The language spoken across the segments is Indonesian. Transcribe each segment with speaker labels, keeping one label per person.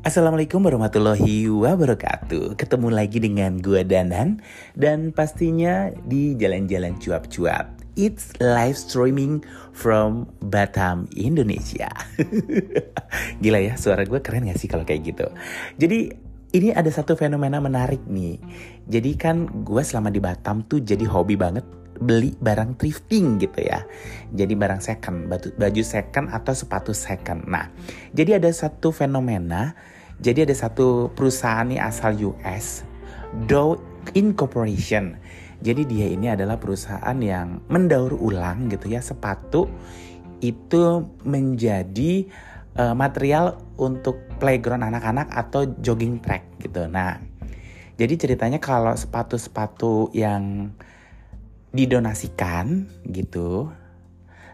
Speaker 1: Assalamualaikum warahmatullahi wabarakatuh. Ketemu lagi dengan gue Danan Dan pastinya di jalan-jalan cuap-cuap. It's live streaming from Batam, Indonesia. Gila ya, suara gue keren gak sih kalau kayak gitu? Jadi ini ada satu fenomena menarik nih. Jadi kan gue selama di Batam tuh jadi hobi banget beli barang thrifting gitu ya. Jadi barang second, baju second atau sepatu second. Nah, jadi ada satu fenomena, jadi ada satu perusahaan nih asal US, Dow Incorporation. Jadi dia ini adalah perusahaan yang mendaur ulang gitu ya sepatu itu menjadi uh, material untuk playground anak-anak atau jogging track gitu. Nah, jadi ceritanya kalau sepatu-sepatu yang didonasikan gitu.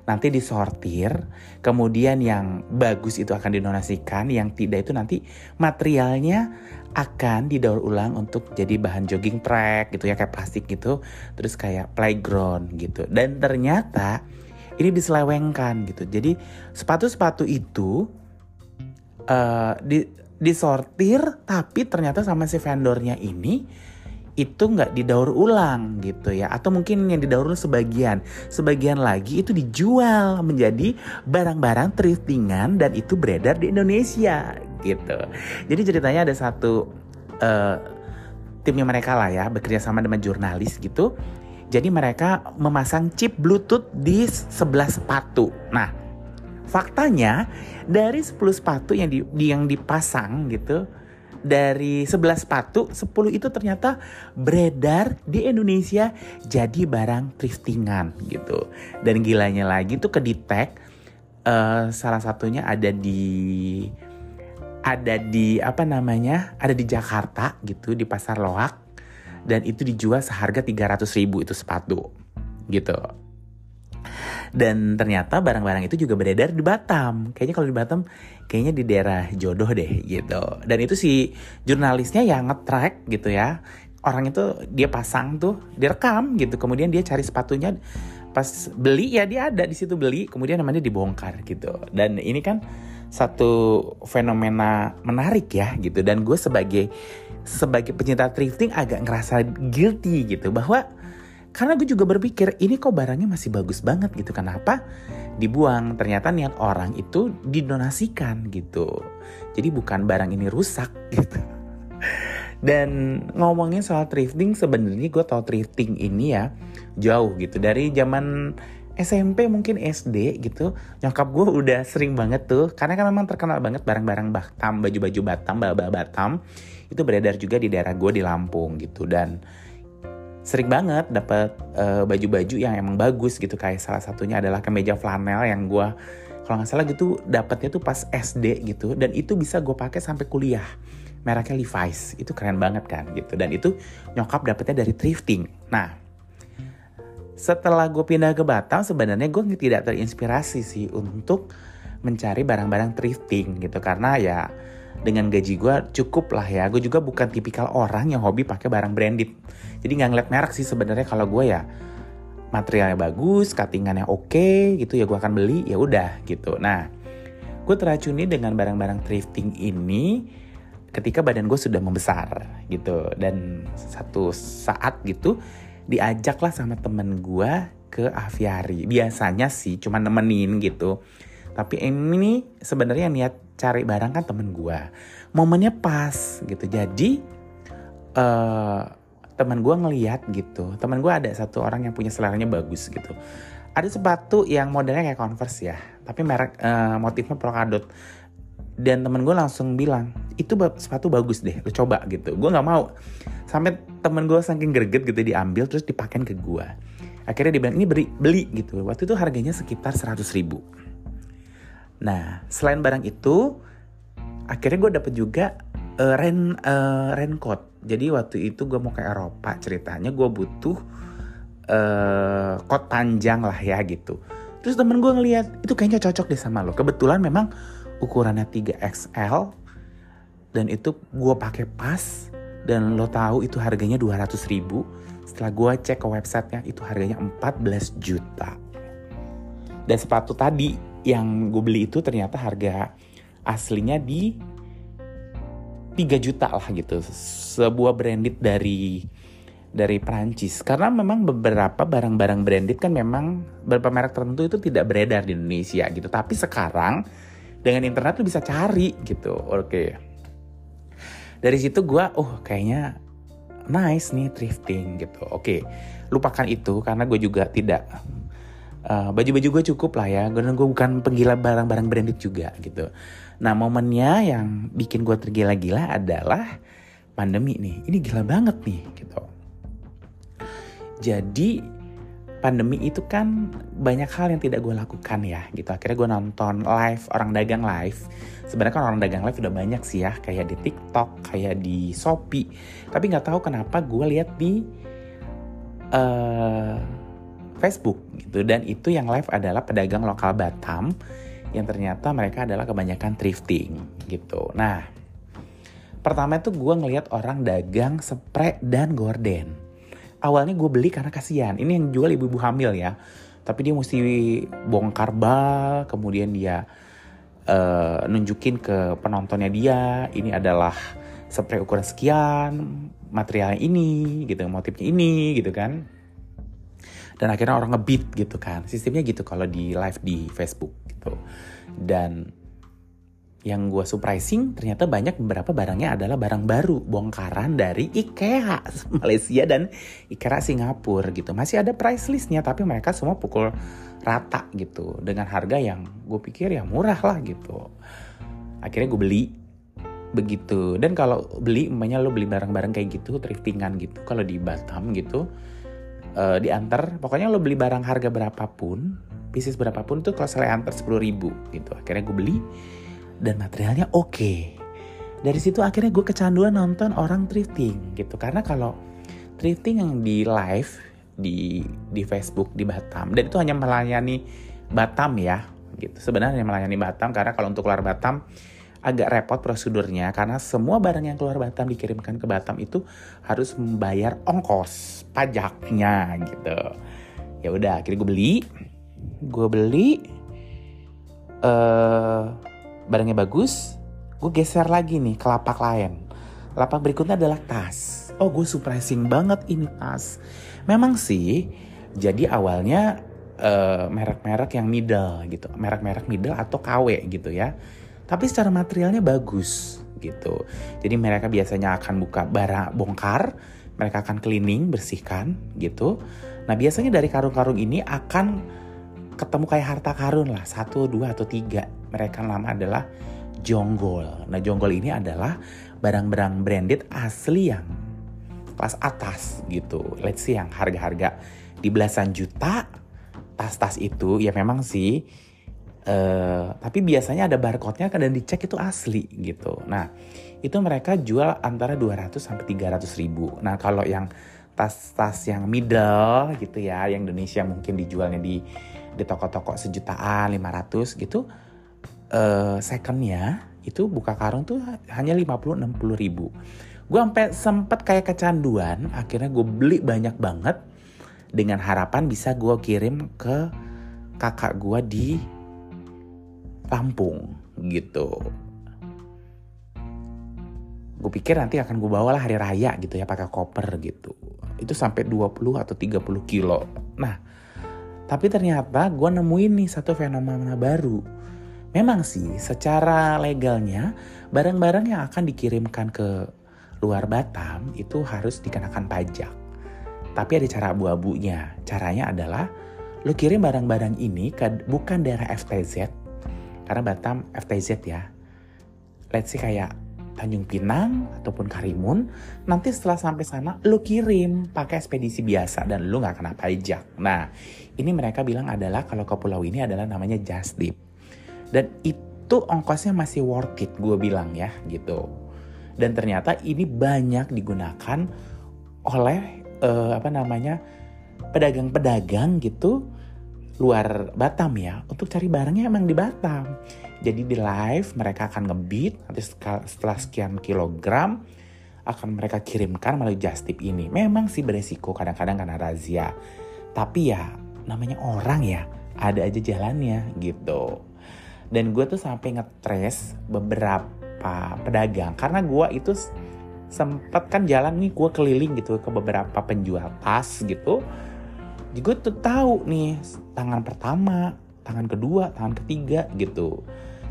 Speaker 1: Nanti disortir kemudian yang bagus itu akan didonasikan yang tidak itu nanti materialnya akan didaur ulang untuk jadi bahan jogging track gitu ya kayak plastik gitu terus kayak playground gitu. Dan ternyata ini diselewengkan gitu. Jadi sepatu-sepatu itu uh, di disortir tapi ternyata sama si vendornya ini itu nggak didaur ulang gitu ya. Atau mungkin yang didaur ulang sebagian. Sebagian lagi itu dijual menjadi barang-barang thriftingan dan itu beredar di Indonesia gitu. Jadi ceritanya ada satu uh, timnya mereka lah ya bekerja sama dengan jurnalis gitu. Jadi mereka memasang chip bluetooth di sebelah sepatu. Nah faktanya dari 10 sepatu yang di, yang dipasang gitu dari 11 sepatu, 10 itu ternyata beredar di Indonesia jadi barang thriftingan gitu. Dan gilanya lagi tuh kedetek uh, salah satunya ada di ada di apa namanya? Ada di Jakarta gitu di Pasar Loak dan itu dijual seharga 300 ribu itu sepatu gitu. Dan ternyata barang-barang itu juga beredar di Batam. Kayaknya kalau di Batam, kayaknya di daerah jodoh deh gitu. Dan itu si jurnalisnya yang nge-track gitu ya. Orang itu dia pasang tuh, direkam gitu. Kemudian dia cari sepatunya pas beli ya dia ada di situ beli, kemudian namanya dibongkar gitu. Dan ini kan satu fenomena menarik ya gitu. Dan gue sebagai sebagai pencinta thrifting agak ngerasa guilty gitu bahwa karena gue juga berpikir ini kok barangnya masih bagus banget gitu. Kenapa dibuang? Ternyata niat orang itu didonasikan gitu. Jadi bukan barang ini rusak gitu. Dan ngomongin soal thrifting sebenarnya gue tau thrifting ini ya jauh gitu dari zaman SMP mungkin SD gitu nyokap gue udah sering banget tuh karena kan memang terkenal banget barang-barang Batam baju-baju Batam baba Batam itu beredar juga di daerah gue di Lampung gitu dan sering banget dapat uh, baju-baju yang emang bagus gitu. Kayak salah satunya adalah kemeja flanel yang gue kalau nggak salah gitu dapatnya tuh pas SD gitu. Dan itu bisa gue pakai sampai kuliah. Mereknya Levi's. Itu keren banget kan gitu. Dan itu nyokap dapetnya dari thrifting. Nah setelah gue pindah ke Batam sebenarnya gue tidak terinspirasi sih untuk mencari barang-barang thrifting gitu. Karena ya dengan gaji gue cukup lah ya. Gue juga bukan tipikal orang yang hobi pakai barang branded. Jadi nggak ngeliat merek sih sebenarnya. Kalau gue ya materialnya bagus cuttingannya oke okay, gitu ya gue akan beli ya udah gitu. Nah gue teracuni dengan barang-barang thrifting ini ketika badan gue sudah membesar gitu. Dan satu saat gitu diajaklah sama temen gue ke aviari biasanya sih cuma nemenin gitu. Tapi ini sebenarnya niat cari barang kan temen gue. Momennya pas gitu. Jadi uh, temen gue ngeliat gitu. Temen gue ada satu orang yang punya seleranya bagus gitu. Ada sepatu yang modelnya kayak Converse ya. Tapi merek uh, motifnya polkadot. Dan temen gue langsung bilang, itu sepatu bagus deh, lo coba gitu. Gue nggak mau. Sampai temen gue saking greget gitu diambil terus dipakein ke gue. Akhirnya dia bilang, ini beli, beli gitu. Waktu itu harganya sekitar 100 ribu Nah, selain barang itu, akhirnya gue dapet juga uh, rain uh, raincoat. Jadi waktu itu gue mau ke Eropa ceritanya gue butuh uh, coat panjang lah ya gitu. Terus temen gue ngeliat itu kayaknya cocok deh sama lo. Kebetulan memang ukurannya 3XL dan itu gue pakai pas dan lo tahu itu harganya 200 ribu. Setelah gue cek ke websitenya itu harganya 14 juta. Dan sepatu tadi yang gue beli itu ternyata harga aslinya di 3 juta lah gitu. Sebuah branded dari dari Prancis karena memang beberapa barang-barang branded kan memang beberapa merek tertentu itu tidak beredar di Indonesia gitu. Tapi sekarang dengan internet lu bisa cari gitu. Oke. Okay. dari situ gue oh kayaknya nice nih thrifting gitu. Oke. Okay. lupakan itu karena gue juga tidak uh, baju-baju gue cukup lah ya karena gue bukan penggila barang-barang branded juga gitu Nah momennya yang bikin gue tergila-gila adalah pandemi nih. Ini gila banget nih gitu. Jadi pandemi itu kan banyak hal yang tidak gue lakukan ya gitu. Akhirnya gue nonton live orang dagang live. Sebenarnya kan orang dagang live udah banyak sih ya, kayak di TikTok, kayak di Shopee. Tapi nggak tahu kenapa gue lihat di uh, Facebook gitu. Dan itu yang live adalah pedagang lokal Batam yang ternyata mereka adalah kebanyakan thrifting gitu. Nah, pertama itu gue ngelihat orang dagang spray dan gorden. Awalnya gue beli karena kasihan. Ini yang jual ibu-ibu hamil ya. Tapi dia mesti bongkar bal, kemudian dia uh, nunjukin ke penontonnya dia, ini adalah spray ukuran sekian, materialnya ini, gitu, motifnya ini, gitu kan dan akhirnya orang ngebit gitu kan. Sistemnya gitu kalau di live di Facebook gitu. Dan yang gue surprising ternyata banyak beberapa barangnya adalah barang baru. Bongkaran dari IKEA Malaysia dan IKEA Singapura gitu. Masih ada price listnya tapi mereka semua pukul rata gitu. Dengan harga yang gue pikir ya murah lah gitu. Akhirnya gue beli begitu. Dan kalau beli umpamanya lo beli barang-barang kayak gitu thriftingan gitu kalau di Batam gitu uh, diantar. Pokoknya lo beli barang harga berapapun bisnis berapapun tuh kalau saya antar sepuluh ribu gitu. Akhirnya gue beli dan materialnya oke. Okay. dari situ akhirnya gue kecanduan nonton orang thrifting gitu. Karena kalau thrifting yang di live di di Facebook di Batam dan itu hanya melayani Batam ya gitu. Sebenarnya melayani Batam karena kalau untuk keluar Batam agak repot prosedurnya karena semua barang yang keluar Batam dikirimkan ke Batam itu harus membayar ongkos pajaknya gitu. Ya udah, akhirnya gue beli, gue beli, uh, barangnya bagus, gue geser lagi nih ke lapak lain. Lapak berikutnya adalah tas. Oh, gue surprising banget ini tas. Memang sih, jadi awalnya uh, merek-merek yang middle gitu, merek-merek middle atau KW gitu ya tapi secara materialnya bagus gitu. Jadi mereka biasanya akan buka bara bongkar, mereka akan cleaning, bersihkan gitu. Nah biasanya dari karung-karung ini akan ketemu kayak harta karun lah, satu, dua, atau tiga. Mereka nama adalah jonggol. Nah jonggol ini adalah barang-barang branded asli yang kelas atas gitu. Let's see yang harga-harga di belasan juta tas-tas itu ya memang sih Uh, tapi biasanya ada barcode-nya dan dicek itu asli gitu. Nah, itu mereka jual antara 200 sampai 300 ribu. Nah, kalau yang tas-tas yang middle gitu ya, yang Indonesia mungkin dijualnya di di toko-toko sejutaan, 500 gitu. Uh, secondnya itu buka karung tuh hanya 50-60 ribu. Gue sampai sempet kayak kecanduan, akhirnya gue beli banyak banget dengan harapan bisa gue kirim ke kakak gue di Lampung gitu. Gue pikir nanti akan gue bawa lah hari raya gitu ya pakai koper gitu. Itu sampai 20 atau 30 kilo. Nah, tapi ternyata gue nemuin nih satu fenomena baru. Memang sih secara legalnya barang-barang yang akan dikirimkan ke luar Batam itu harus dikenakan pajak. Tapi ada cara abu-abunya. Caranya adalah lo kirim barang-barang ini ke bukan daerah FTZ karena Batam FTZ ya. Let's see kayak Tanjung Pinang ataupun Karimun, nanti setelah sampai sana lu kirim pakai ekspedisi biasa dan lu nggak kena pajak. Nah, ini mereka bilang adalah kalau ke pulau ini adalah namanya just dip. Dan itu ongkosnya masih worth it gue bilang ya gitu. Dan ternyata ini banyak digunakan oleh uh, apa namanya pedagang-pedagang gitu luar Batam ya untuk cari barangnya emang di Batam. Jadi di live mereka akan ngebit nanti setelah sekian kilogram akan mereka kirimkan melalui just tip ini. Memang sih beresiko kadang-kadang karena razia. Tapi ya namanya orang ya ada aja jalannya gitu. Dan gue tuh sampai ngetres beberapa pedagang karena gue itu sempet kan jalan nih gue keliling gitu ke beberapa penjual tas gitu gue tuh tahu nih tangan pertama tangan kedua tangan ketiga gitu.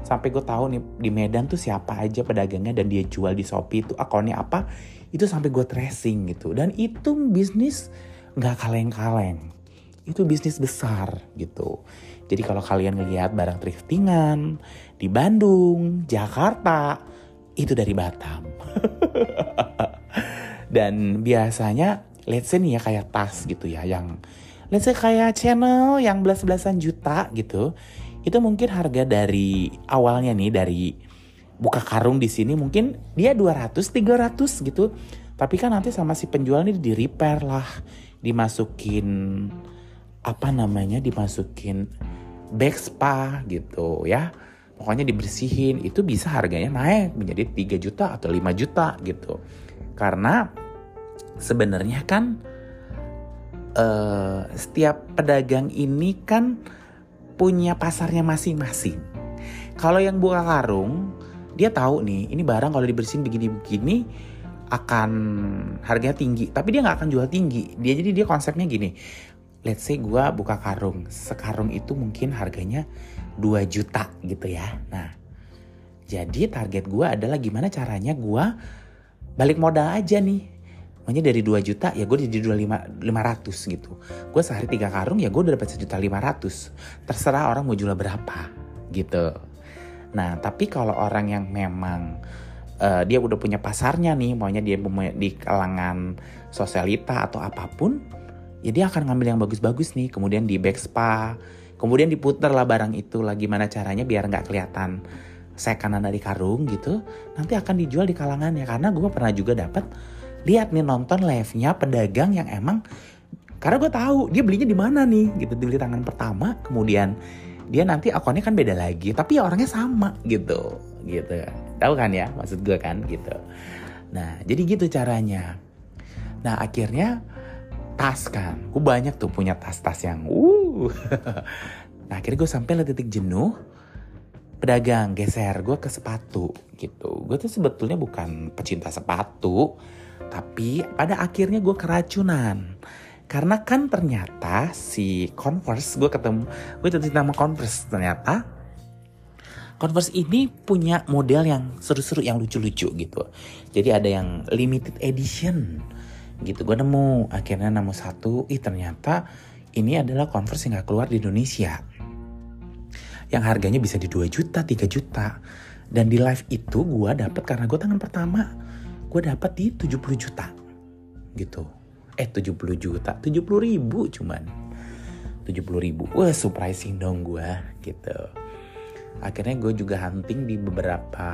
Speaker 1: Sampai gue tahu nih di Medan tuh siapa aja pedagangnya dan dia jual di Shopee itu akunnya apa itu sampai gue tracing gitu. Dan itu bisnis nggak kaleng-kaleng. Itu bisnis besar gitu. Jadi kalau kalian ngelihat barang thriftingan di Bandung Jakarta itu dari Batam. Dan biasanya let's say nih ya kayak tas gitu ya yang let's say kayak channel yang belas-belasan juta gitu itu mungkin harga dari awalnya nih dari buka karung di sini mungkin dia 200 300 gitu. Tapi kan nanti sama si penjual ini di repair lah dimasukin apa namanya dimasukin back spa gitu ya. Pokoknya dibersihin itu bisa harganya naik menjadi 3 juta atau 5 juta gitu. Karena sebenarnya kan uh, setiap pedagang ini kan punya pasarnya masing-masing. Kalau yang buka karung, dia tahu nih, ini barang kalau dibersihin begini-begini akan harganya tinggi, tapi dia nggak akan jual tinggi. Dia jadi dia konsepnya gini. Let's say gue buka karung, sekarung itu mungkin harganya 2 juta gitu ya. Nah, jadi target gue adalah gimana caranya gue balik modal aja nih Makanya dari 2 juta ya gue jadi jual 5, 500 gitu. Gue sehari tiga karung ya gue udah dapat sejuta 500. Terserah orang mau jual berapa gitu. Nah tapi kalau orang yang memang uh, dia udah punya pasarnya nih, maunya dia di kalangan sosialita atau apa pun, ya dia akan ngambil yang bagus-bagus nih. Kemudian di back spa, kemudian diputer lah barang itu lah gimana caranya biar nggak kelihatan saya kanan dari karung gitu nanti akan dijual di kalangannya karena gue pernah juga dapat lihat nih nonton live-nya pedagang yang emang karena gue tahu dia belinya di mana nih gitu. Dibeli tangan pertama kemudian dia nanti akunnya kan beda lagi tapi ya orangnya sama gitu gitu. Tahu kan ya maksud gue kan gitu. Nah jadi gitu caranya. Nah akhirnya tas kan gue banyak tuh punya tas-tas yang uh. Nah akhirnya gue sampai titik jenuh pedagang geser gue ke sepatu gitu. Gue tuh sebetulnya bukan pecinta sepatu tapi pada akhirnya gue keracunan. Karena kan ternyata si Converse, gue ketemu, gue jatuh nama Converse ternyata. Converse ini punya model yang seru-seru, yang lucu-lucu gitu. Jadi ada yang limited edition gitu. Gue nemu, akhirnya nemu satu, ih ternyata ini adalah Converse yang gak keluar di Indonesia. Yang harganya bisa di 2 juta, 3 juta. Dan di live itu gue dapet karena gue tangan pertama gue dapat di 70 juta. Gitu. Eh 70 juta. 70 ribu cuman. 70 ribu. Wah surprising dong gue gitu. Akhirnya gue juga hunting di beberapa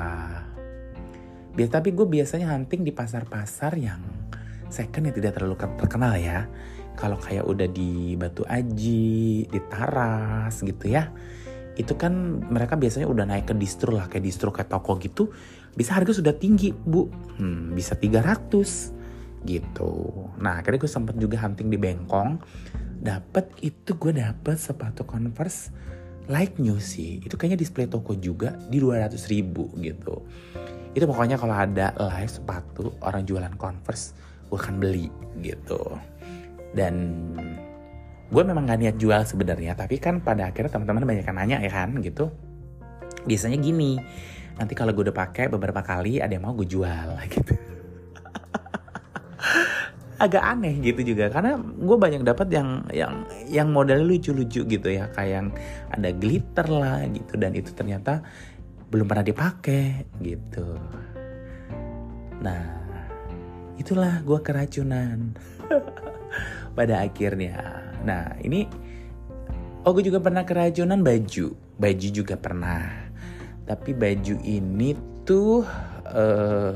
Speaker 1: biasa tapi gue biasanya hunting di pasar-pasar yang second yang tidak terlalu terkenal ya. Kalau kayak udah di Batu Aji di Taras gitu ya. Itu kan mereka biasanya udah naik ke distro lah kayak distro kayak toko gitu bisa harga sudah tinggi bu. Hmm, bisa 300 gitu. Nah akhirnya gue sempat juga hunting di Bengkong. Dapat itu gue dapet sepatu converse like new sih. Itu kayaknya display toko juga di 200 ribu gitu. Itu pokoknya kalau ada live sepatu orang jualan converse gue akan beli gitu. Dan gue memang gak niat jual sebenarnya tapi kan pada akhirnya teman-teman banyak yang nanya ya kan gitu. Biasanya gini nanti kalau gue udah pakai beberapa kali ada yang mau gue jual gitu. Agak aneh gitu juga karena gue banyak dapat yang yang yang modelnya lucu-lucu gitu ya kayak yang ada glitter lah gitu dan itu ternyata belum pernah dipakai gitu. Nah itulah gue keracunan pada akhirnya. Nah ini oh gue juga pernah keracunan baju. Baju juga pernah tapi baju ini tuh uh,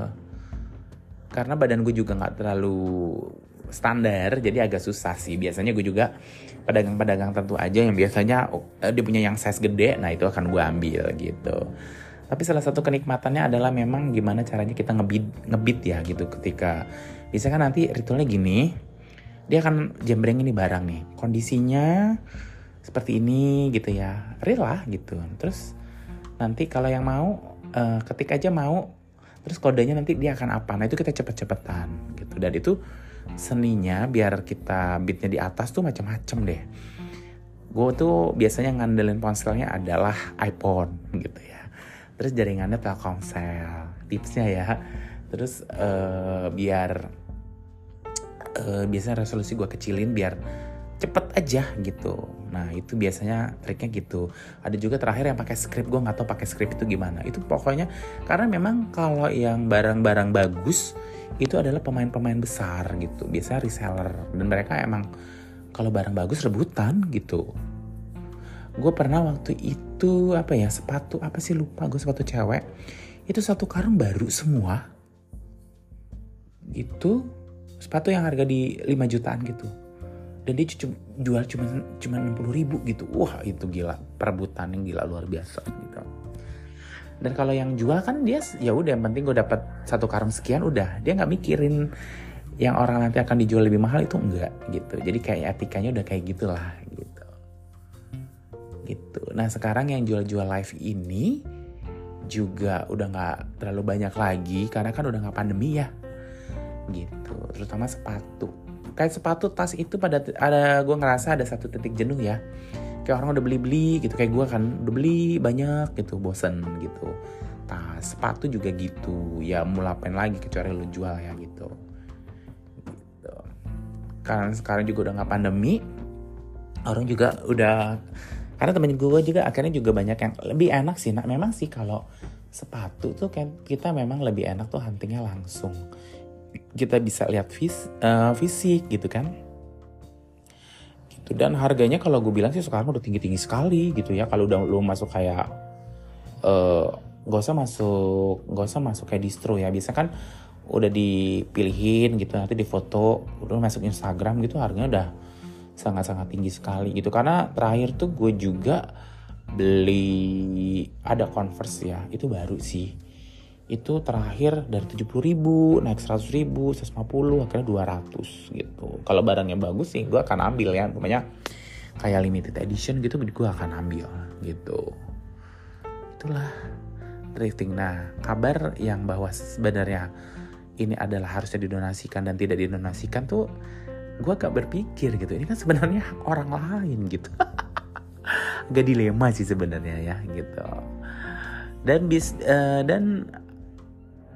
Speaker 1: karena badan gue juga nggak terlalu standar jadi agak susah sih. Biasanya gue juga pedagang-pedagang tentu aja yang biasanya uh, dia punya yang size gede nah itu akan gue ambil gitu. Tapi salah satu kenikmatannya adalah memang gimana caranya kita ngebit ngebit ya gitu. Ketika bisa kan nanti ritualnya gini dia akan jembreng ini barang nih. Kondisinya seperti ini gitu ya. Real lah gitu. Terus nanti kalau yang mau uh, ketik aja mau terus kodenya nanti dia akan apa. Nah itu kita cepet-cepetan gitu. Dan itu seninya biar kita beatnya di atas tuh macam-macam deh. Gue tuh biasanya ngandelin ponselnya adalah iPhone gitu ya. Terus jaringannya Telkomsel tipsnya ya. Terus uh, biar uh, biasanya resolusi gue kecilin biar cepet aja gitu. Nah itu biasanya triknya gitu. Ada juga terakhir yang pakai script gue nggak tahu pakai script itu gimana. Itu pokoknya karena memang kalau yang barang-barang bagus itu adalah pemain-pemain besar gitu. Biasanya reseller. Dan mereka emang kalau barang bagus rebutan gitu. Gue pernah waktu itu apa ya sepatu apa sih lupa gue sepatu cewek. Itu satu karung baru semua. Itu sepatu yang harga di 5 jutaan gitu dan dia jual cuma cuma enam ribu gitu. Wah itu gila. Perebutan yang gila luar biasa gitu. Dan kalau yang jual kan dia ya udah yang penting gue dapat satu karung sekian udah. Dia nggak mikirin yang orang nanti akan dijual lebih mahal itu enggak gitu. Jadi kayak etikanya udah kayak gitulah gitu. Gitu. Nah sekarang yang jual-jual live ini juga udah nggak terlalu banyak lagi karena kan udah nggak pandemi ya. Gitu. Terutama sepatu kayak sepatu tas itu pada ada gue ngerasa ada satu titik jenuh ya. Kayak orang udah beli beli gitu kayak gue kan udah beli banyak gitu bosen gitu. Tas sepatu juga gitu. Ya mau lagi kecuali lu jual ya gitu. Gitu. Karena sekarang juga udah nggak pandemi orang juga udah karena temen gue juga akhirnya juga banyak yang lebih enak sih. Nah memang sih kalau sepatu tuh kan kita memang lebih enak tuh huntingnya langsung kita bisa lihat vis, uh, fisik gitu kan. Gitu. Dan harganya kalau gue bilang sih sekarang udah tinggi tinggi sekali gitu ya. Kalau udah lu masuk kayak uh, gak usah masuk gak usah masuk kayak distro ya. Bisa kan udah dipilihin gitu nanti difoto udah masuk Instagram gitu harganya udah sangat-sangat tinggi sekali gitu. Karena terakhir tuh gue juga beli ada converse ya. Itu baru sih itu terakhir dari 70 ribu naik 100 ribu 150 akhirnya 200 gitu. Kalau barangnya bagus sih gue akan ambil ya. Pokoknya kayak limited edition gitu gue akan ambil gitu. Itulah drifting. Nah kabar yang bahwa sebenarnya ini adalah harusnya didonasikan dan tidak didonasikan tuh gue gak berpikir gitu. Ini kan sebenarnya orang lain gitu. Gak dilema sih sebenarnya ya gitu. Dan bis uh, dan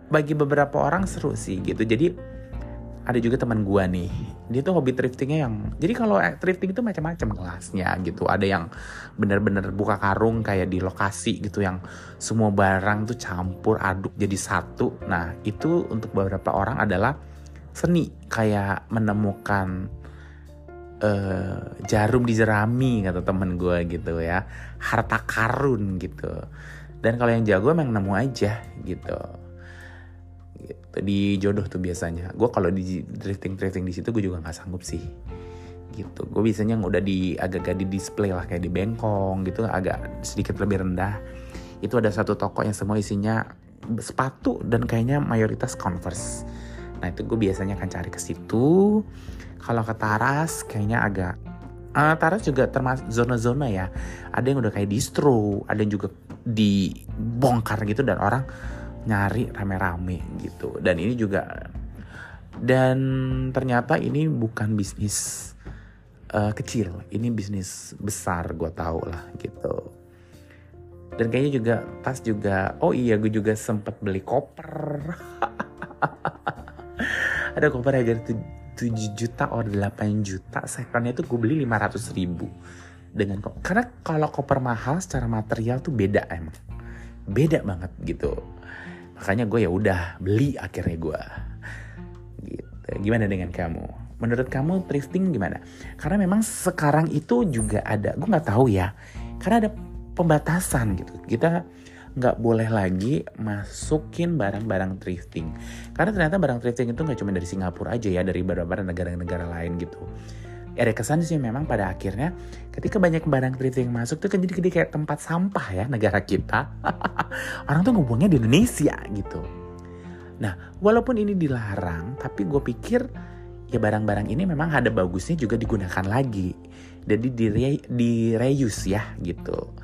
Speaker 1: bagi beberapa orang seru sih gitu. Jadi ada juga teman gua nih. Dia tuh hobi thriftingnya yang jadi kalau thrifting itu macam-macam kelasnya gitu. Ada yang bener-bener buka karung kayak di lokasi gitu yang semua barang tuh campur aduk jadi satu. Nah itu untuk beberapa orang adalah seni. Kayak menemukan uh, jarum di jerami kata temen gue gitu ya. Harta karun gitu. Dan kalau yang jago emang nemu aja gitu di jodoh tuh biasanya. Gue kalau di drifting drifting di situ gue juga nggak sanggup sih. Gitu. Gue biasanya udah di agak-agak di display lah kayak di bengkong gitu agak sedikit lebih rendah. Itu ada satu toko yang semua isinya sepatu dan kayaknya mayoritas converse. Nah itu gue biasanya akan cari ke situ. Kalau ke taras kayaknya agak uh, taras juga termasuk zona-zona ya. Ada yang udah kayak distro ada yang juga dibongkar gitu dan orang nyari rame-rame gitu. Dan ini juga dan ternyata ini bukan bisnis uh, kecil. Ini bisnis besar gue tau lah gitu. Dan kayaknya juga tas juga oh iya gue juga sempet beli koper. Ada koper harga 7 juta or 8 juta. Secondnya itu gue beli 500 ribu. Dengan karena kalau koper mahal secara material tuh beda emang. Beda banget gitu makanya gue ya udah beli akhirnya gue. Gitu. Gimana dengan kamu? Menurut kamu thrifting gimana? Karena memang sekarang itu juga ada gue nggak tahu ya. Karena ada pembatasan gitu. Kita nggak boleh lagi masukin barang-barang thrifting. Karena ternyata barang thrifting itu nggak cuma dari Singapura aja ya dari beberapa negara-negara lain gitu ada kesan sih memang pada akhirnya ketika banyak barang thrifting masuk tuh kan jadi, jadi kayak tempat sampah ya negara kita. Orang tuh ngomongnya di Indonesia gitu. Nah, walaupun ini dilarang, tapi gue pikir ya barang-barang ini memang ada bagusnya juga digunakan lagi. Jadi di, re, di reuse ya gitu.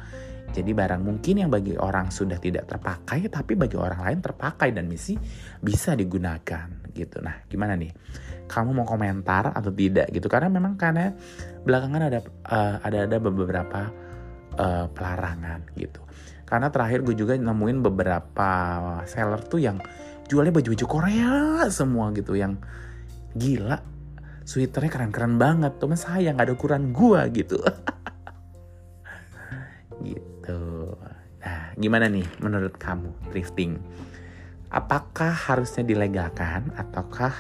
Speaker 1: Jadi barang mungkin yang bagi orang sudah tidak terpakai tapi bagi orang lain terpakai dan misi bisa digunakan gitu. Nah, gimana nih? Kamu mau komentar atau tidak gitu? Karena memang karena belakangan ada uh, ada ada beberapa uh, pelarangan gitu. Karena terakhir gue juga nemuin beberapa seller tuh yang jualnya baju-baju Korea semua gitu yang gila sweaternya keren-keren banget temen saya nggak ada ukuran gua gitu gitu nah gimana nih menurut kamu thrifting apakah harusnya dilegalkan ataukah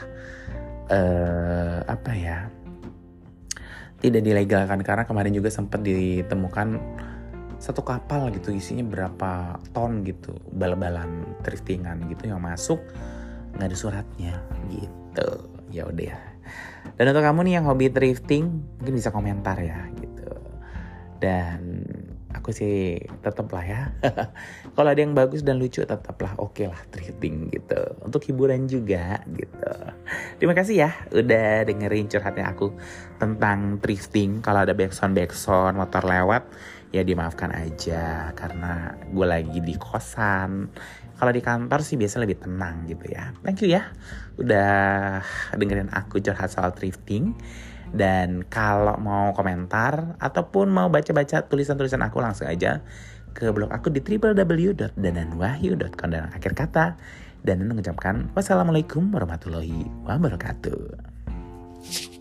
Speaker 1: uh, apa ya tidak dilegalkan karena kemarin juga sempat ditemukan satu kapal gitu isinya berapa ton gitu bal-balan thriftingan gitu yang masuk nggak ada suratnya gitu ya udah ya dan untuk kamu nih yang hobi thrifting, mungkin bisa komentar ya gitu. Dan aku sih tetap lah ya. Kalau ada yang bagus dan lucu tetaplah oke okay lah thrifting gitu. Untuk hiburan juga gitu. Terima kasih ya udah dengerin curhatnya aku tentang thrifting. Kalau ada backsound backsound motor lewat ya dimaafkan aja karena gue lagi di kosan kalau di kantor sih biasa lebih tenang gitu ya. Thank you ya udah dengerin aku curhat soal thrifting. Dan kalau mau komentar ataupun mau baca-baca tulisan-tulisan aku langsung aja ke blog aku di www.dananwahyu.com dan akhir kata dan mengucapkan wassalamualaikum warahmatullahi wabarakatuh.